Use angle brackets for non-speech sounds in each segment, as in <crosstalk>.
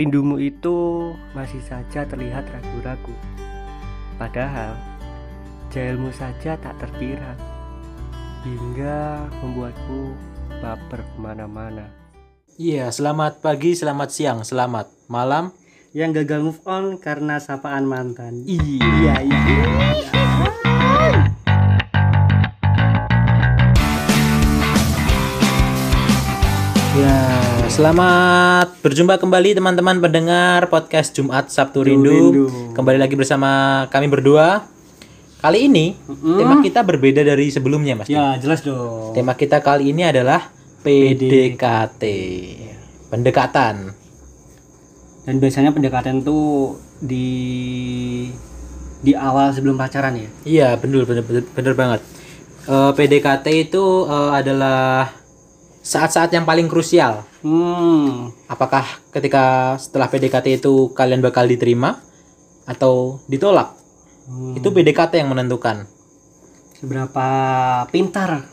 Rindumu itu masih saja terlihat ragu-ragu. Padahal, jailmu saja tak terkira. Hingga membuatku baper ke mana-mana. Iya, selamat pagi, selamat siang, selamat malam. Yang gagal move on karena sapaan mantan. Iya, iya. Ya, selamat berjumpa kembali teman-teman pendengar podcast Jumat Sabtu Rindu. Rindu. Kembali lagi bersama kami berdua. Kali ini tema kita berbeda dari sebelumnya, Mas. Ya, jelas dong. Tema kita kali ini adalah PDKT. Pendekatan. Dan biasanya pendekatan tuh di di awal sebelum pacaran ya. Iya, bener bener bener, bener banget. Eh, PDKT itu eh, adalah saat-saat yang paling krusial. Hmm. Apakah ketika setelah PDKT itu kalian bakal diterima atau ditolak? Hmm. Itu PDKT yang menentukan. Seberapa pintar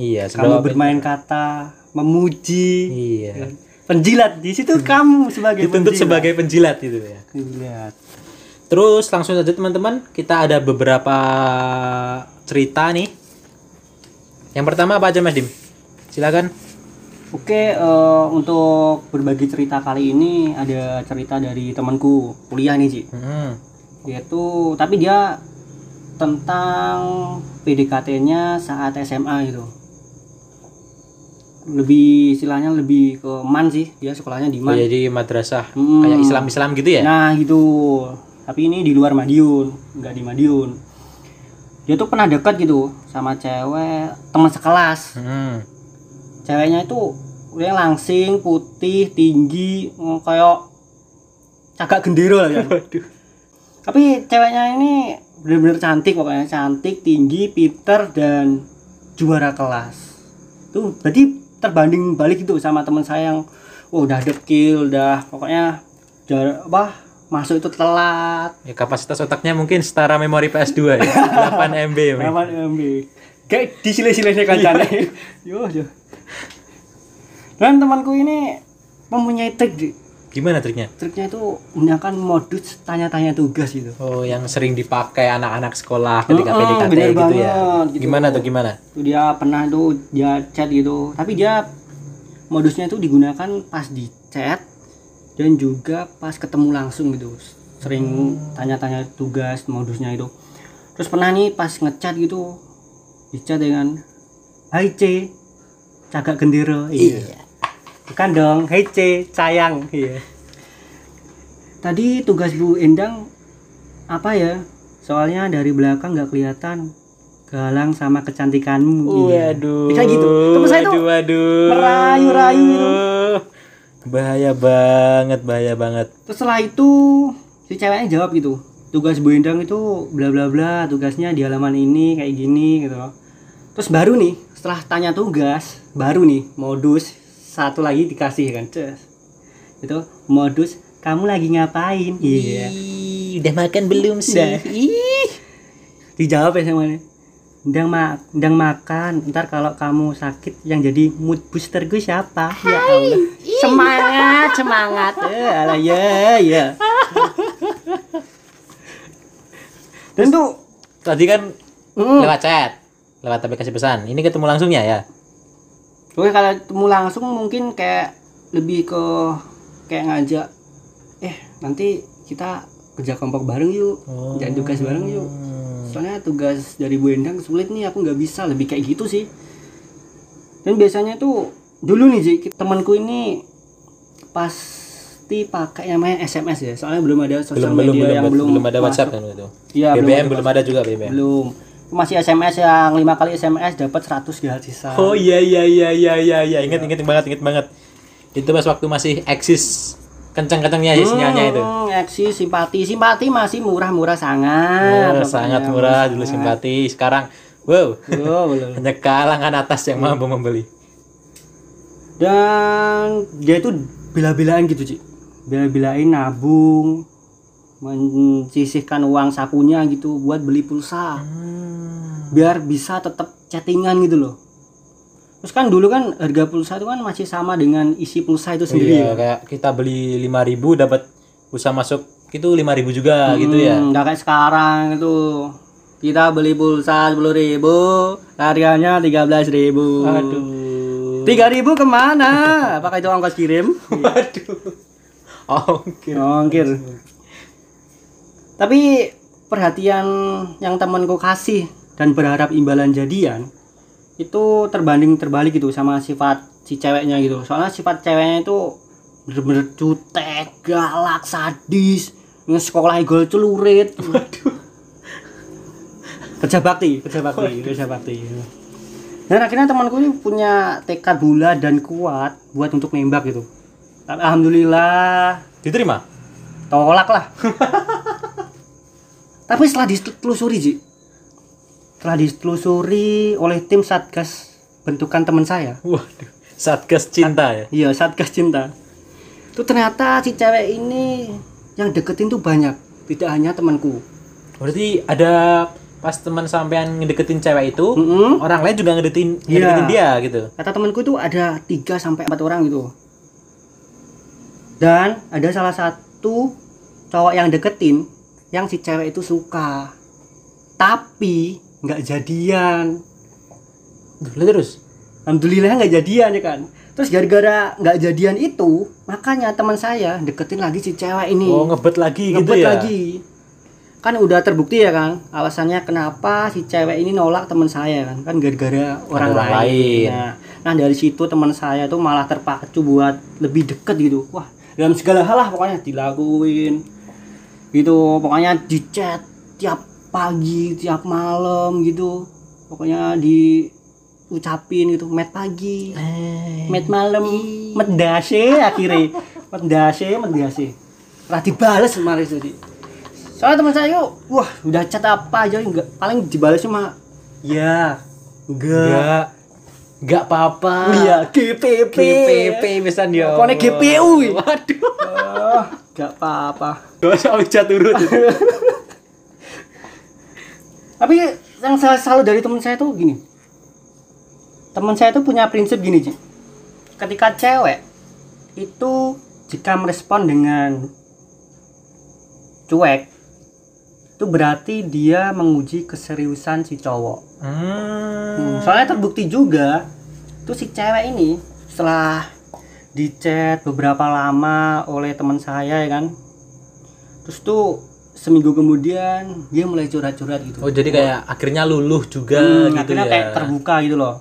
Iya, kamu bermain kata, memuji, Iya. penjilat di situ kamu sebagai Dituntut penjilat. sebagai penjilat gitu ya. penjilat. Terus langsung saja teman-teman, kita ada beberapa cerita nih. Yang pertama apa aja Mas Dim? Silakan. Oke, eh, untuk berbagi cerita kali ini ada cerita dari temanku kuliah nih, Ci. Hmm. Tuh tapi dia tentang PDKT-nya saat SMA gitu. Lebih istilahnya lebih ke man sih, dia sekolahnya di Oh, man. jadi madrasah Hmm. kayak Islam-Islam gitu ya? Nah, gitu. Tapi ini di luar Madiun, nggak di Madiun. Dia tuh pernah dekat gitu sama cewek teman sekelas. Hmm. ceweknya itu udah langsing putih tinggi mm, kayak cagak gendera lah ya. <laughs> Tapi ceweknya ini bener-bener cantik pokoknya. Cantik tinggi pinter dan juara kelas. Tuh berarti terbanding balik itu sama teman saya yang oh, udah dekil udah pokoknya jar apa masuk itu telat. Ya kapasitas otaknya mungkin setara memori PS2 ya. 8 MB. ya, Mas. berapa MB kayak di sile-silenya kancane yo yo dan temanku ini mempunyai trik Di. Gimana triknya? triknya itu menggunakan modus tanya-tanya tugas gitu Oh, yang sering dipakai anak-anak sekolah ketika Mm-mm, PDKT gitu ya. banget, gitu. Gimana tuh gimana? Tuh dia pernah tuh dia chat gitu tapi dia modusnya itu digunakan pas di chat dan juga pas ketemu langsung gitu sering tanya-tanya tugas modusnya itu terus pernah nih pas ngechat gitu di chat dengan Hai C cagak gendera iya bukan dong C sayang iya tadi tugas Bu Endang apa ya soalnya dari belakang nggak kelihatan galang sama kecantikanmu iya Waduh. Bisa gitu. Temen saya tuh waduh. merayu-rayu gitu. Bahaya banget, bahaya banget. terus setelah itu si ceweknya jawab gitu tugas Bu Endang itu bla bla bla tugasnya di halaman ini kayak gini gitu terus baru nih setelah tanya tugas baru nih modus satu lagi dikasih kan. Ces. itu modus kamu lagi ngapain? Iya. Ih, udah makan belum sih? Udah. Ih. dijawab ya sama dia ndang ma ndang makan. Ntar kalau kamu sakit yang jadi mood booster gue siapa? Ya Allah. Semangat semangat. <laughs> Eh alah ya ya. Dan tuh Tadi kan mm, lewat chat, lewat aplikasi pesan. Ini ketemu langsungnya ya? Oke kalau ketemu langsung mungkin kayak lebih ke kayak ngajak eh nanti kita kerja kelompok bareng yuk Oh. dan tugas bareng yuk soalnya tugas dari Bu Endang sulit nih aku nggak bisa lebih kayak gitu sih dan biasanya tuh dulu nih Ji temanku ini pasti pakai namanya SMS ya soalnya belum ada sosial belum belum media belum yang belum belum ada WhatsApp kan itu. Belum BBM ada belum ada juga BBM. belum masih SMS yang lima kali SMS dapat 100 gratisan Oh iya iya iya iya iya iya ingat ingat banget ingat banget. Itu pas waktu masih eksis kencang-kencangnya ya sinyalnya itu. Hmm, eksis simpati simpati masih murah-murah Oh, sangat pokoknya. sangat murah dulu simpati. Sekarang wow, Oh, belum. hanya kalangan atas yang mampu membeli. dan dia itu bela-belain gitu Ci bela-belain nabung menyisihkan uang sakunya gitu buat beli pulsa. Biar bisa tetap chattingan gitu loh. Terus kan dulu kan harga pulsa itu kan masih sama dengan isi pulsa itu sendiri. Iya, kayak kita beli 5000 dapat pulsa masuk itu 5000 juga gitu ya. Hmm, nggak kayak sekarang itu. Kita beli pulsa sepuluh ribu harganya tiga belas ribu. Aduh. tiga ribu ke mana? Apakah itu ongkos kirim? <laughs> Waduh. Ongkir. ongkir tapi perhatian yang temanku kasih dan berharap imbalan jadian itu terbanding terbalik gitu sama sifat si ceweknya gitu. Soalnya sifat ceweknya itu bener-bener jutek galak sadis sekolah gol celurit. Kerja bakti kerja bakti kerja bakti. Dan akhirnya temanku ini punya tekad bulat dan kuat buat untuk nembak gitu. Alhamdulillah Diterima? tolak lah <laughs> tapi setelah ditelusuri Ji setelah ditelusuri oleh tim satgas bentukan teman saya Waduh. Satgas cinta ya. iya satgas cinta itu ternyata si cewek ini yang deketin tuh banyak tidak hanya temanku Berarti ada pas teman sampean ngedeketin cewek itu, Mm-mm. orang lain juga ngedeketin Iya. ngedeketin dia gitu. kata temanku itu ada 3 sampai empat orang gitu dan ada salah satu cowok yang deketin yang si cewek itu suka. Tapi nggak jadian. Lah terus. alhamdulillah nggak jadian ya kan? Terus gara-gara nggak jadian itu makanya teman saya deketin lagi si cewek ini. Oh, ngebet lagi gitu ngebet ya. lagi. Kan udah terbukti ya kan? Alasannya kenapa si cewek ini nolak teman saya kan? Kan gara-gara orang, orang lain, lain. Nah, nah dari situ teman saya tuh malah terpacu buat lebih deket gitu. Wah dalam segala hal lah pokoknya dilakuin gitu pokoknya di chat tiap pagi tiap malam gitu. Pokoknya diucapin gitu met pagi. Eh. met malam. Met dase akhirnya. Met dase met dase lah dibales kemarin tadi soalnya teman saya yuk. Wah udah chat apa aja enggak. Paling dibalas cuma ya enggak. Enggak. Enggak apa-apa. iya GPP GPP pisan ya. Pokoknya GPU. Waduh. oh, enggak apa-apa Gak usah ujat turut. tapi yang saya selalu dari teman saya tuh gini teman saya tuh punya prinsip gini Ji ketika cewek itu jika merespon dengan cuek itu berarti dia menguji keseriusan si cowok. Hmm. soalnya terbukti juga tuh si cewek ini setelah di chat beberapa lama oleh teman saya ya kan? Terus tuh seminggu kemudian dia mulai curhat-curhat gitu. Oh, jadi kayak akhirnya luluh juga Hmm, gitu akhirnya ya. kayak terbuka gitu loh.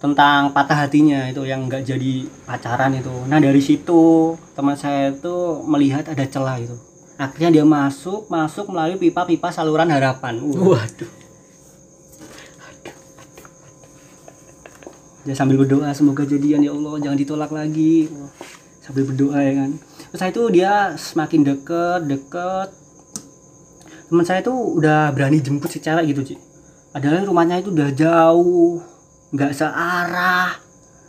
Tentang patah hatinya itu yang nggak jadi pacaran itu. Nah dari situ teman saya itu melihat ada celah itu akhirnya dia masuk masuk melalui pipa-pipa saluran harapan. Uh, Waduh. dia sambil berdoa semoga jadian ya Allah jangan ditolak lagi. Sambil berdoa ya kan. Terus saya itu dia semakin deket deket. Teman saya tuh udah berani jemput si cewek gitu Ci adalah rumahnya itu udah jauh nggak searah.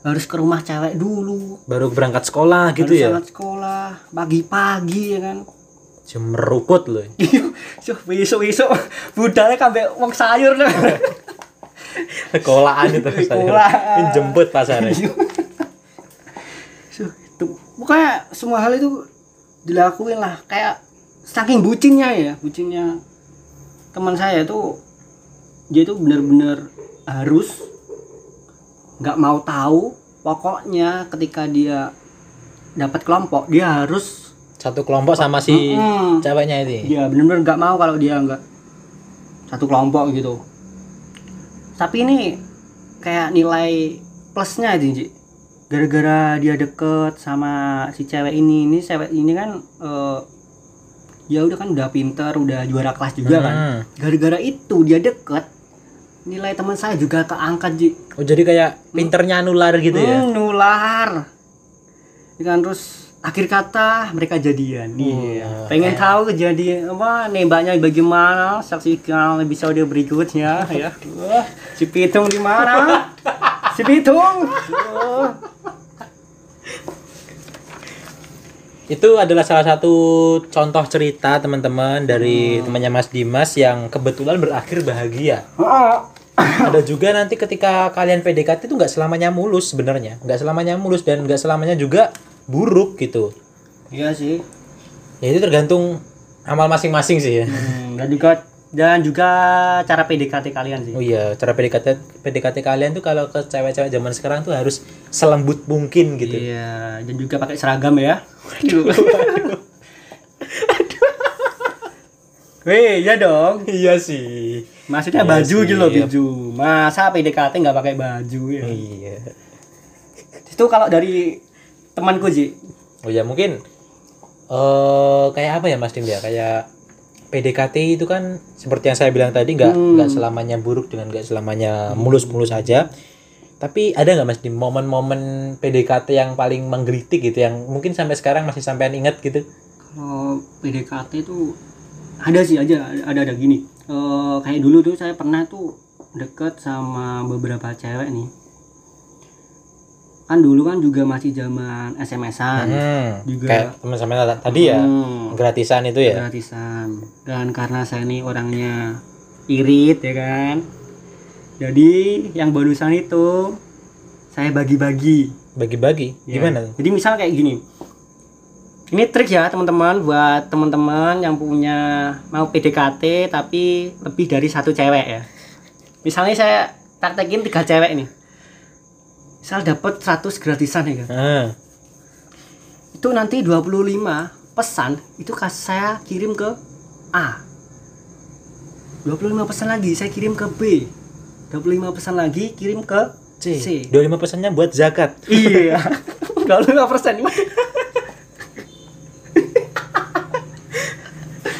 Harus ke rumah cewek dulu. Baru berangkat sekolah gitu harus ya. sangat sekolah pagi-pagi ya kan Cuma meruput loh. <laughs> Suh, besok besok budalnya kabeh wong sayur loh. Sekolahan itu. Sekolahan. Jemput pasarnya. Suh, itu pokoknya semua hal itu dilakuin lah kayak saking bucinnya ya bucinnya teman saya tuh dia tuh bener-bener harus nggak mau tahu pokoknya ketika dia dapat kelompok dia harus Satu kelompok sama si Mm-mm. ceweknya ini. dia bener-bener nggak mau kalau dia nggak satu kelompok gitu tapi ini kayak nilai plusnya itu Ji. gara-gara dia deket sama si cewek ini ini cewek ini kan eh, ya udah kan udah pinter udah juara kelas juga kan Hmm. gara-gara itu dia deket nilai teman saya juga keangkat Ji Oh, jadi kayak pinternya nular gitu ya. Hmm, nular kan terus akhir kata mereka jadian. Iya. Pengen tahu kejadian apa nembaknya bagaimana saksikan episode berikutnya ya. Wah, si pitung di mana? Si pitung. Oh. Itu adalah salah satu contoh cerita teman-teman dari temannya Mas Dimas yang kebetulan berakhir bahagia. Oh, ada juga nanti ketika kalian PDKT itu nggak selamanya mulus sebenarnya. Nggak selamanya mulus dan nggak selamanya juga buruk gitu iya sih ya itu tergantung amal masing-masing sih ya Hmm, dan juga dan juga cara PDKT kalian sih oh iya cara PDKT PDKT kalian tuh kalau ke cewek-cewek zaman sekarang tuh harus selembut mungkin gitu iya dan juga pakai seragam ya Waduh. <laughs> Weh, iya dong. iya sih Maksudnya Iya baju sih, gitu loh, iya. baju. Masa PDKT nggak pakai baju ya? iya Itu kalau dari temanku sih. oh ya mungkin eh kayak apa ya Mas Dim ya kayak PDKT itu kan seperti yang saya bilang tadi nggak Hmm. nggak selamanya buruk dengan nggak selamanya mulus-mulus aja tapi ada nggak Mas Dim momen-momen PDKT yang paling menggelitik gitu yang mungkin sampai sekarang masih sampean ingat gitu Kalau PDKT itu ada sih aja, ada ada gini. Eh, kayak dulu tuh saya pernah tuh deket sama beberapa cewek nih. Kan dulu kan juga masih zaman SMS-an. Hmm, juga. kayak teman-teman ta- tadi ya Hmm. gratisan itu ya gratisan dan karena saya ini orangnya irit ya kan jadi yang bonusan itu saya bagi-bagi bagi-bagi Ya. gimana jadi misal kayak gini ini trik ya teman-teman buat teman-teman yang punya mau PDKT tapi lebih dari satu cewek ya misalnya saya praktekin tiga cewek nih misal dapat 100 gratisan ya kan Ah, itu nanti 25 pesan itu saya kirim ke A 25 pesan lagi saya kirim ke B 25 pesan lagi kirim ke C. C. 25 pesannya buat zakat iya <laughs> 25 persen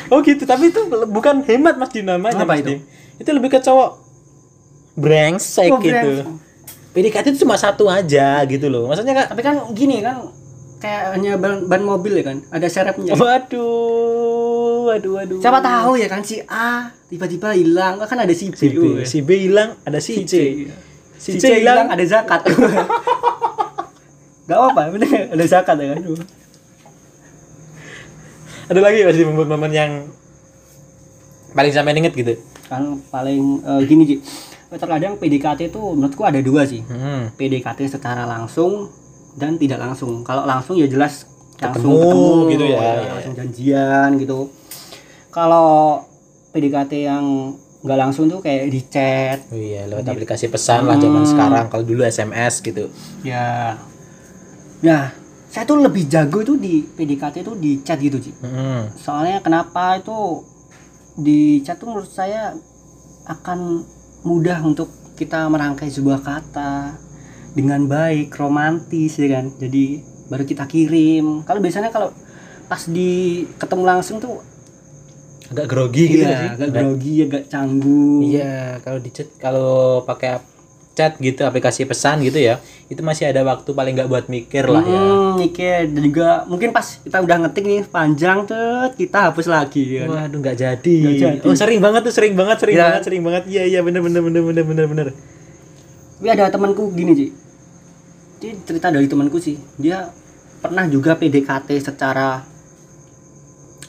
Oh gitu, tapi itu bukan hemat Mas Dim namanya Apa Mas itu? Dim. Itu lebih ke cowok brengsek Oh, gitu. brengsek. PDKT itu cuma satu aja gitu loh. Maksudnya kak, tapi kan gini kan kayak hanya ban, ban mobil ya kan? Ada serepnya waduh, waduh, waduh. siapa tahu ya kan si A tiba-tiba hilang. Kan ada si B, Si B, Oh, si B hilang, ada si, C. si, C hilang ada zakat. <laughs> Gak apa, bener ada zakat ya kan? Ada lagi Mas Dim momen-momen yang paling sampai inget gitu. kan paling eh, gini Ji terkadang PDKT itu menurutku ada dua sih Hmm. PDKT secara langsung dan tidak langsung kalau langsung ya jelas langsung Ketemu gitu ya, ya. langsung janjian gitu kalau PDKT yang nggak langsung tuh kayak di chat Oh iya, lewat aplikasi pesan lah zaman Hmm. sekarang. Kalau dulu SMS gitu. ya nah saya tuh lebih jago itu di PDKT itu di chat gitu Ji Hmm. soalnya kenapa itu di chat tuh menurut saya akan mudah untuk kita merangkai sebuah kata dengan baik romantis ya kan? Jadi baru kita kirim. Kalau biasanya kalau pas di ketemu langsung tuh Agak grogi gitu iya, nggak sih? agak grogi agak canggung. Iya, kalau di chat kalau pakai chat gitu aplikasi pesan gitu ya, itu masih ada waktu paling nggak buat mikir lah ya. Hmm, mikir dan juga mungkin pas kita udah ngetik nih panjang tuh kita hapus lagi ya kan. Waduh nggak jadi. Jadi. Oh sering banget tuh, sering banget, sering Iya. banget, sering banget. Iya iya bener bener bener bener bener bener. Tapi ada temanku gini, Ji. Ini cerita dari temanku sih. Dia pernah juga PDKT secara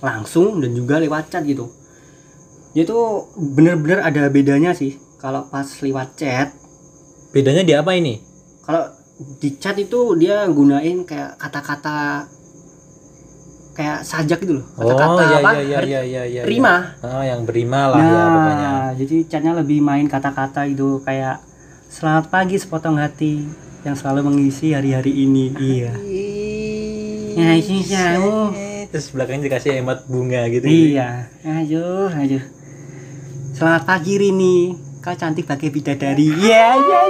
langsung dan juga lewat chat gitu. Dia tuh bener-bener ada bedanya sih. Kalau pas lewat chat, Bedanya di apa ini? kalau di chat itu dia gunain kayak kata-kata kayak sajak gitu loh. Oh Kata-kata iya apa? iya iya iya iya. iya. Rima. Oh yang berima lah ya pokoknya. Nah, jadi chatnya lebih main kata-kata itu kayak selamat pagi sepotong hati yang selalu mengisi hari-hari ini. Iya. Ya, ini. Terus belakangnya dikasih emot bunga gitu. Iya. Ayo, ayo. Selamat pagi Rini. Kau cantik pakai bidadari. Iya, iya.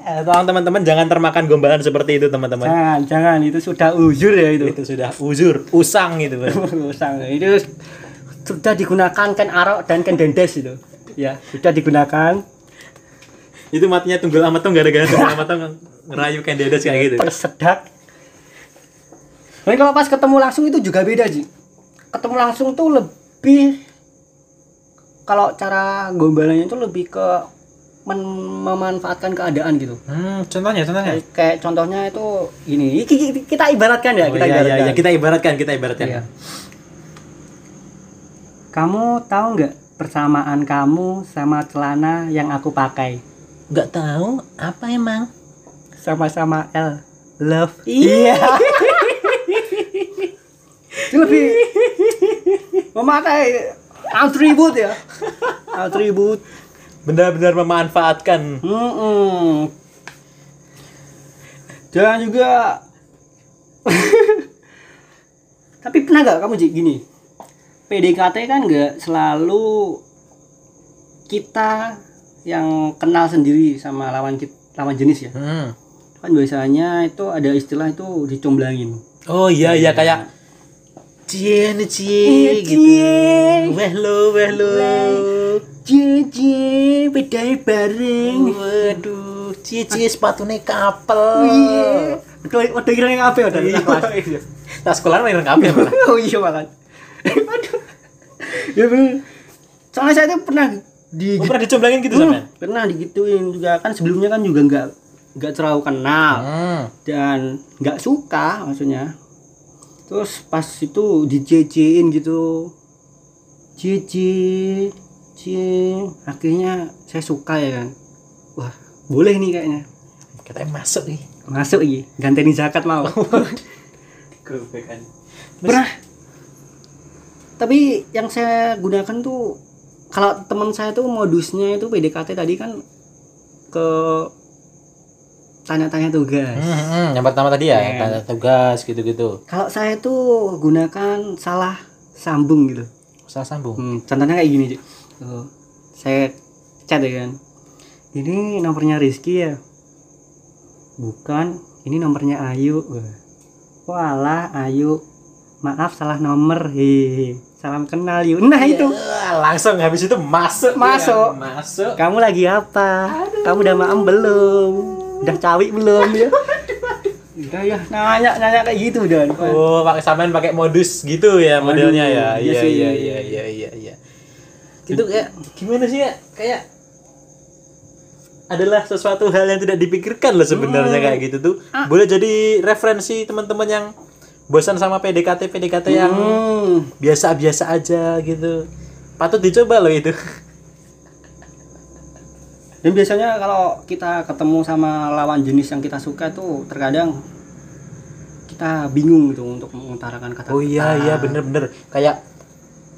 Eh, Tolong teman-teman jangan termakan gombalan seperti itu teman-teman. Jangan, jangan itu sudah uzur ya itu. Itu sudah uzur, usang gitu. <laughs> Usang. itu sudah digunakan ken arok dan ken dendes itu. Ya, sudah digunakan. itu matinya tunggul amat tuh gara-gara tunggul amat tuh ngerayu kayak dedes kayak gitu. tersedak. Tapi kalau pas ketemu langsung itu juga beda sih. Ketemu langsung tuh lebih kalau cara gombalannya itu lebih ke men- memanfaatkan keadaan gitu. Hmm, contohnya, contohnya. Kayak, kayak contohnya itu ini Ki- ki- kita ibaratkan ya, Oh, kita iya, iya, ibaratkan. iya, kita ibaratkan, kita ibaratkan. Iya. Kamu tahu nggak persamaan kamu sama celana yang aku pakai? Nggak tahu apa emang? Sama-sama L. Love. Iya. Itu <laughs> lebih memakai atribut ya. Atribut. Benar-benar memanfaatkan. Mm-mm. Dan juga <laughs> Tapi pernah gak kamu gini? PDKT kan nggak selalu kita yang kenal sendiri sama lawan kit- lawan jenis ya. Hmm. Kan biasanya itu ada istilah itu dicomblangin. Oh iya iya kayak cie nih cie Iya, gitu. cie. Weh lo weh lo. Cici, bedanya bareng. Waduh, cie cie sepatunya kapel. Iya. Udah udah kira yang apa udah Iya. kelas. <laughs> Tas sekolah main kabeh <laughs> malah. oh iya banget. Aduh. Ya bener. Soalnya saya tuh pernah di Oh, pernah dicomblangin gitu Hmm, sampean? pernah digituin juga kan sebelumnya kan juga nggak nggak terlalu kenal Hmm. dan nggak suka maksudnya terus pas itu dijecein gitu. Cici cici akhirnya saya suka ya kan. Wah boleh nih kayaknya. Katanya masuk nih. masuk iya gantiin zakat mau. <laughs> Kerubekan. pernah. Tapi yang saya gunakan tuh kalau teman saya tuh modusnya itu PDKT tadi kan ke tanya-tanya tugas Hmm, hmm, yang pertama tadi ya, Iya. yang tanya tugas gitu-gitu. kalau saya tuh gunakan salah sambung gitu Salah sambung. hmm, contohnya kayak gini. Tuh, saya chat ya kan ini nomornya Rizky ya bukan ini nomornya Ayu walah Ayu maaf salah nomor hehehe salam kenal yuk nah itu Ya, langsung habis itu masuk. Masuk. ya. Masuk. kamu lagi apa kamu udah maem belum udah cawi belum ya udah ya nanya nanya kayak gitu udah Oh, pakai sampean pakai modus gitu ya modelnya ya. iya Iya iya iya iya iya iya. Itu kayak gimana sih ya? Kayak adalah sesuatu hal yang tidak dipikirkan loh sebenarnya Hmm. kayak gitu tuh. Ah. Boleh jadi referensi teman-teman yang bosan sama PDKT PDKT yang Hmm. biasa-biasa aja gitu. Patut dicoba loh itu. <laughs> Dan biasanya kalau kita ketemu sama lawan jenis yang kita suka tuh terkadang kita bingung gitu untuk mengutarakan kata-kata. Oh iya iya bener-bener kayak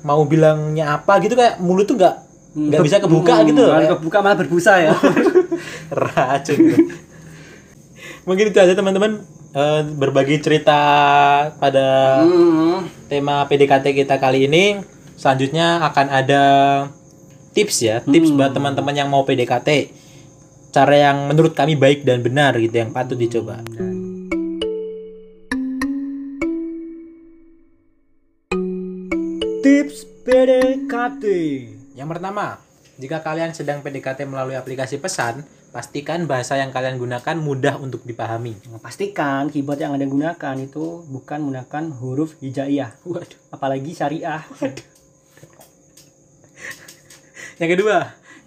mau bilangnya apa gitu kayak mulut tuh nggak nggak bisa kebuka Hmm, gitu. malah Kayak- kebuka malah berbusa ya. <laughs> racun mungkin itu aja teman-teman Eh, berbagi cerita pada Hmm. tema PDKT kita kali ini selanjutnya akan ada tips ya tips buat teman-teman yang mau PDKT cara yang menurut kami baik dan benar gitu yang patut dicoba. Tips PDKT. yang pertama jika kalian sedang PDKT melalui aplikasi pesan pastikan bahasa yang kalian gunakan mudah untuk dipahami. Nah, Pastikan keyboard yang Anda gunakan itu bukan menggunakan huruf hijaiyah, waduh. Apalagi syariah. Yang kedua,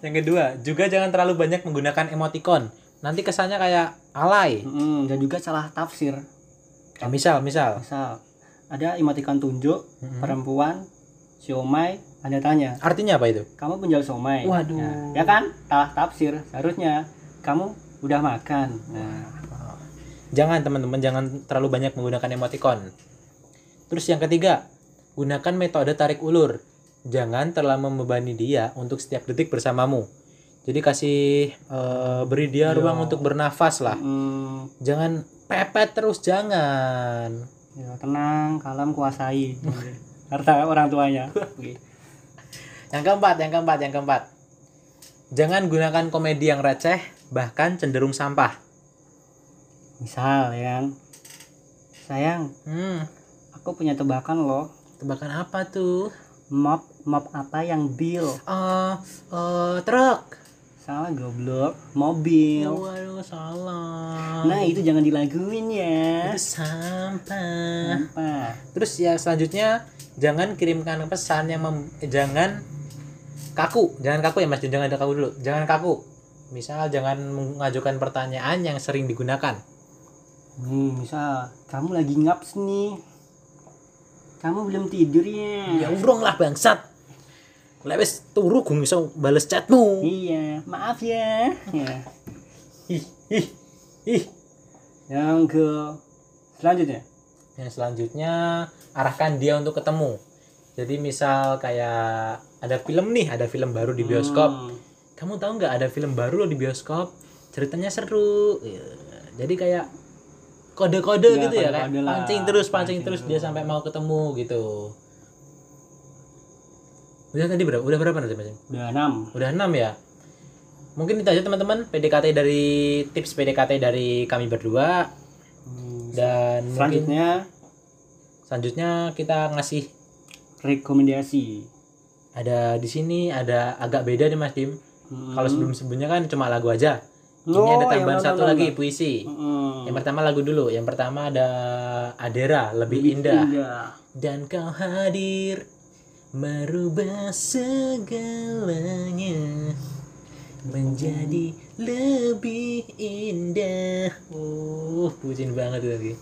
yang kedua, juga jangan terlalu banyak menggunakan emoticon. Nanti kesannya kayak alay. Hmm, dan juga salah tafsir. Ya, misal, misal. Misal ada emoticon tunjuk Mm-mm. perempuan siomay Anda tanya, Artinya apa itu? kamu penjual somai. Waduh. Nah, ya kan? Salah tafsir. Seharusnya kamu udah makan. Nah, Jangan teman-teman, jangan terlalu banyak menggunakan emoticon. Terus yang ketiga, gunakan metode tarik ulur. Jangan terlalu membebani dia untuk setiap detik bersamamu. Jadi kasih eh, beri dia Iya. ruang untuk bernafas lah. hmm, Jangan pepet terus, jangan. ya, tenang, kalem, kuasai. Harta orang tuanya. Yang keempat, yang keempat, yang keempat. Jangan gunakan komedi yang receh, bahkan cenderung sampah. Misal yang sayang, Hmm, aku punya tebakan loh. tebakan apa tuh? Mop mop apa yang bil? Eh, eh, truk. Salah goblok, mobil. Waduh, salah. Nah, itu jangan dilaguin ya. itu sampah. Apa? Terus ya selanjutnya jangan kirimkan pesan yang mem- jangan kaku, jangan kaku ya Mas, jangan ada kaku dulu. Jangan kaku. Misal jangan mengajukan pertanyaan yang sering digunakan. Hmm, misal kamu lagi ngaps nih. Kamu belum tidur Ya? Ya? urung lah bangsat. lewes turu gue iso bales chatmu. Iya maaf ya. Ya. Ih ih ih. Yang ke selanjutnya? Yang selanjutnya arahkan dia untuk ketemu. Jadi misal kayak ada film nih ada film baru di bioskop. Hmm. kamu tahu nggak ada film baru loh di bioskop? Ceritanya seru. Ya, jadi kayak kode-kode Ya, gitu ya kayak lah. pancing terus pancing, Pancing terus terus. dia sampai mau ketemu gitu. Udah tadi berapa? Udah berapa nanti mas? Udah enam. Udah enam ya? Mungkin itu aja teman-teman PDKT dari tips PDKT dari kami berdua. Hmm, dan mungkin selanjutnya selanjutnya kita ngasih rekomendasi. Ada di sini ada agak beda nih Mas Dim. Hmm. kalau sebelum sebelumnya kan cuma lagu aja ini Oh, ada yang tambahan mana, satu mana? lagi puisi Hmm. yang pertama lagu dulu yang pertama ada Adera lebih, indah. indah. dan kau hadir merubah segalanya menjadi lebih indah uh pujiin banget lagi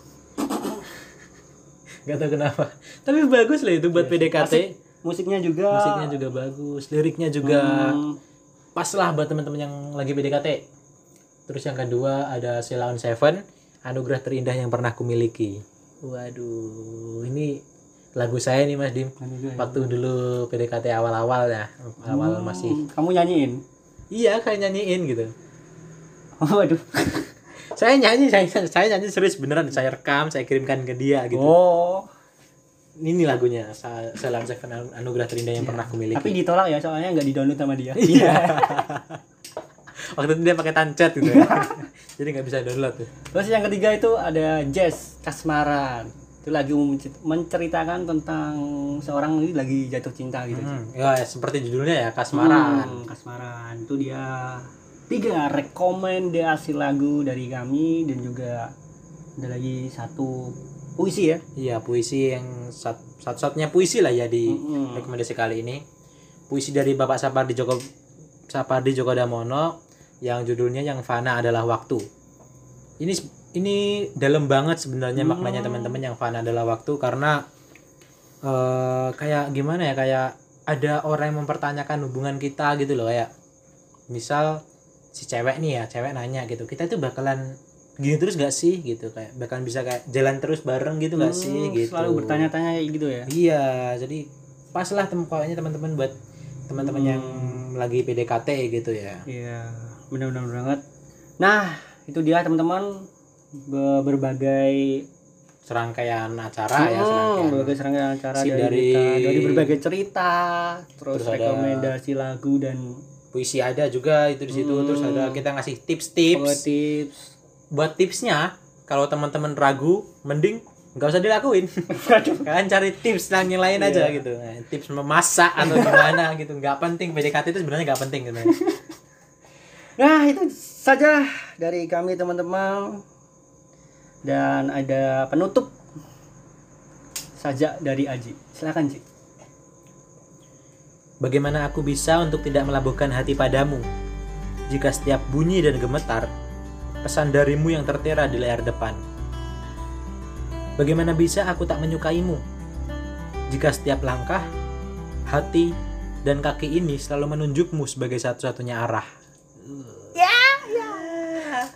Gak tau kenapa tapi bagus lah itu buat PDKT Asik. musiknya juga musiknya juga bagus liriknya juga Hmm. pas lah buat teman-teman yang lagi PDKT terus yang kedua ada Selaun Seven anugerah terindah yang pernah kumiliki. Waduh ini lagu saya nih Mas Dim. Ya. waktu dulu PDKT awal-awal ya awal Hmm, masih. kamu nyanyiin? Iya kayak nyanyiin gitu. Oh, waduh. <laughs> Saya nyanyi saya saya nyanyi serius beneran. Saya rekam saya kirimkan ke dia gitu. Oh. Ini lagunya Sa- Selaun Seven Anu- anugerah terindah yang pernah kumiliki. Tapi ditolak ya soalnya nggak di download sama dia. Iya <laughs> waktu itu dia pakai tancet gitu ya. <laughs> jadi nggak bisa download tuh. Terus yang ketiga itu ada Jazz Kasmaran itu lagi mencer- menceritakan tentang seorang ini lagi jatuh cinta gitu. Hmm, ya seperti judulnya ya kasmaran Hmm, kasmaran itu dia tiga rekomendasi lagu dari kami dan juga ada lagi satu puisi ya. Iya puisi yang sat, satu-satunya puisi lah ya di Mm-mm. rekomendasi kali ini. Puisi dari Bapak Sapardi Joko Sapardi Djoko Damono yang judulnya yang fana adalah waktu. Ini ini dalam banget sebenarnya Hmm. maknanya teman-teman yang fana adalah waktu karena eh kayak gimana ya kayak ada orang yang mempertanyakan hubungan kita gitu loh kayak misal si cewek nih ya cewek nanya gitu kita tuh bakalan gini terus gak sih? gitu kayak bakalan bisa kayak jalan terus bareng gitu gak sih? Hmm, gitu. selalu bertanya-tanya gitu ya? Iya, jadi pas lah tem teman-teman buat teman-teman yang lagi PDKT gitu ya. Iya, benar-benar banget. Nah, itu dia teman-teman be- berbagai Serangkaian acara ya, Hmm, serangkaian. berbagai serangkaian acara Si dari, dari- kita, dari berbagai cerita, terus, Terus ada- rekomendasi lagu dan Puisi ada juga itu di situ, Hmm. terus ada kita ngasih tips-tips. tips. Buat tipsnya, kalau teman-teman ragu, mending nggak usah dilakuin. <laughs> Kalian cari tips yang lain aja Iya. gitu. Nah, tips memasak atau gimana gitu, nggak penting. PDKT itu sebenarnya nggak penting gitu. <laughs> Nah, itu saja dari kami teman-teman. Dan ada penutup saja dari Aji. Silakan, Ji. Bagaimana aku bisa untuk tidak melabuhkan hati padamu? Jika setiap bunyi dan gemetar, pesan darimu yang tertera di layar depan. Bagaimana bisa aku tak menyukaimu? Jika setiap langkah, hati, dan kaki ini selalu menunjukmu sebagai satu-satunya arah.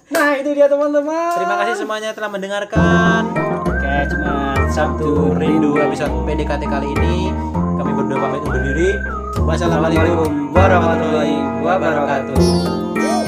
Nah, itu dia teman-teman. Terima kasih semuanya telah mendengarkan. Oke, cuma Sabtu Rindu episode PDKT kali ini. Kami berdua pamit undur diri. Wassalamualaikum warahmatullahi wabarakatuh.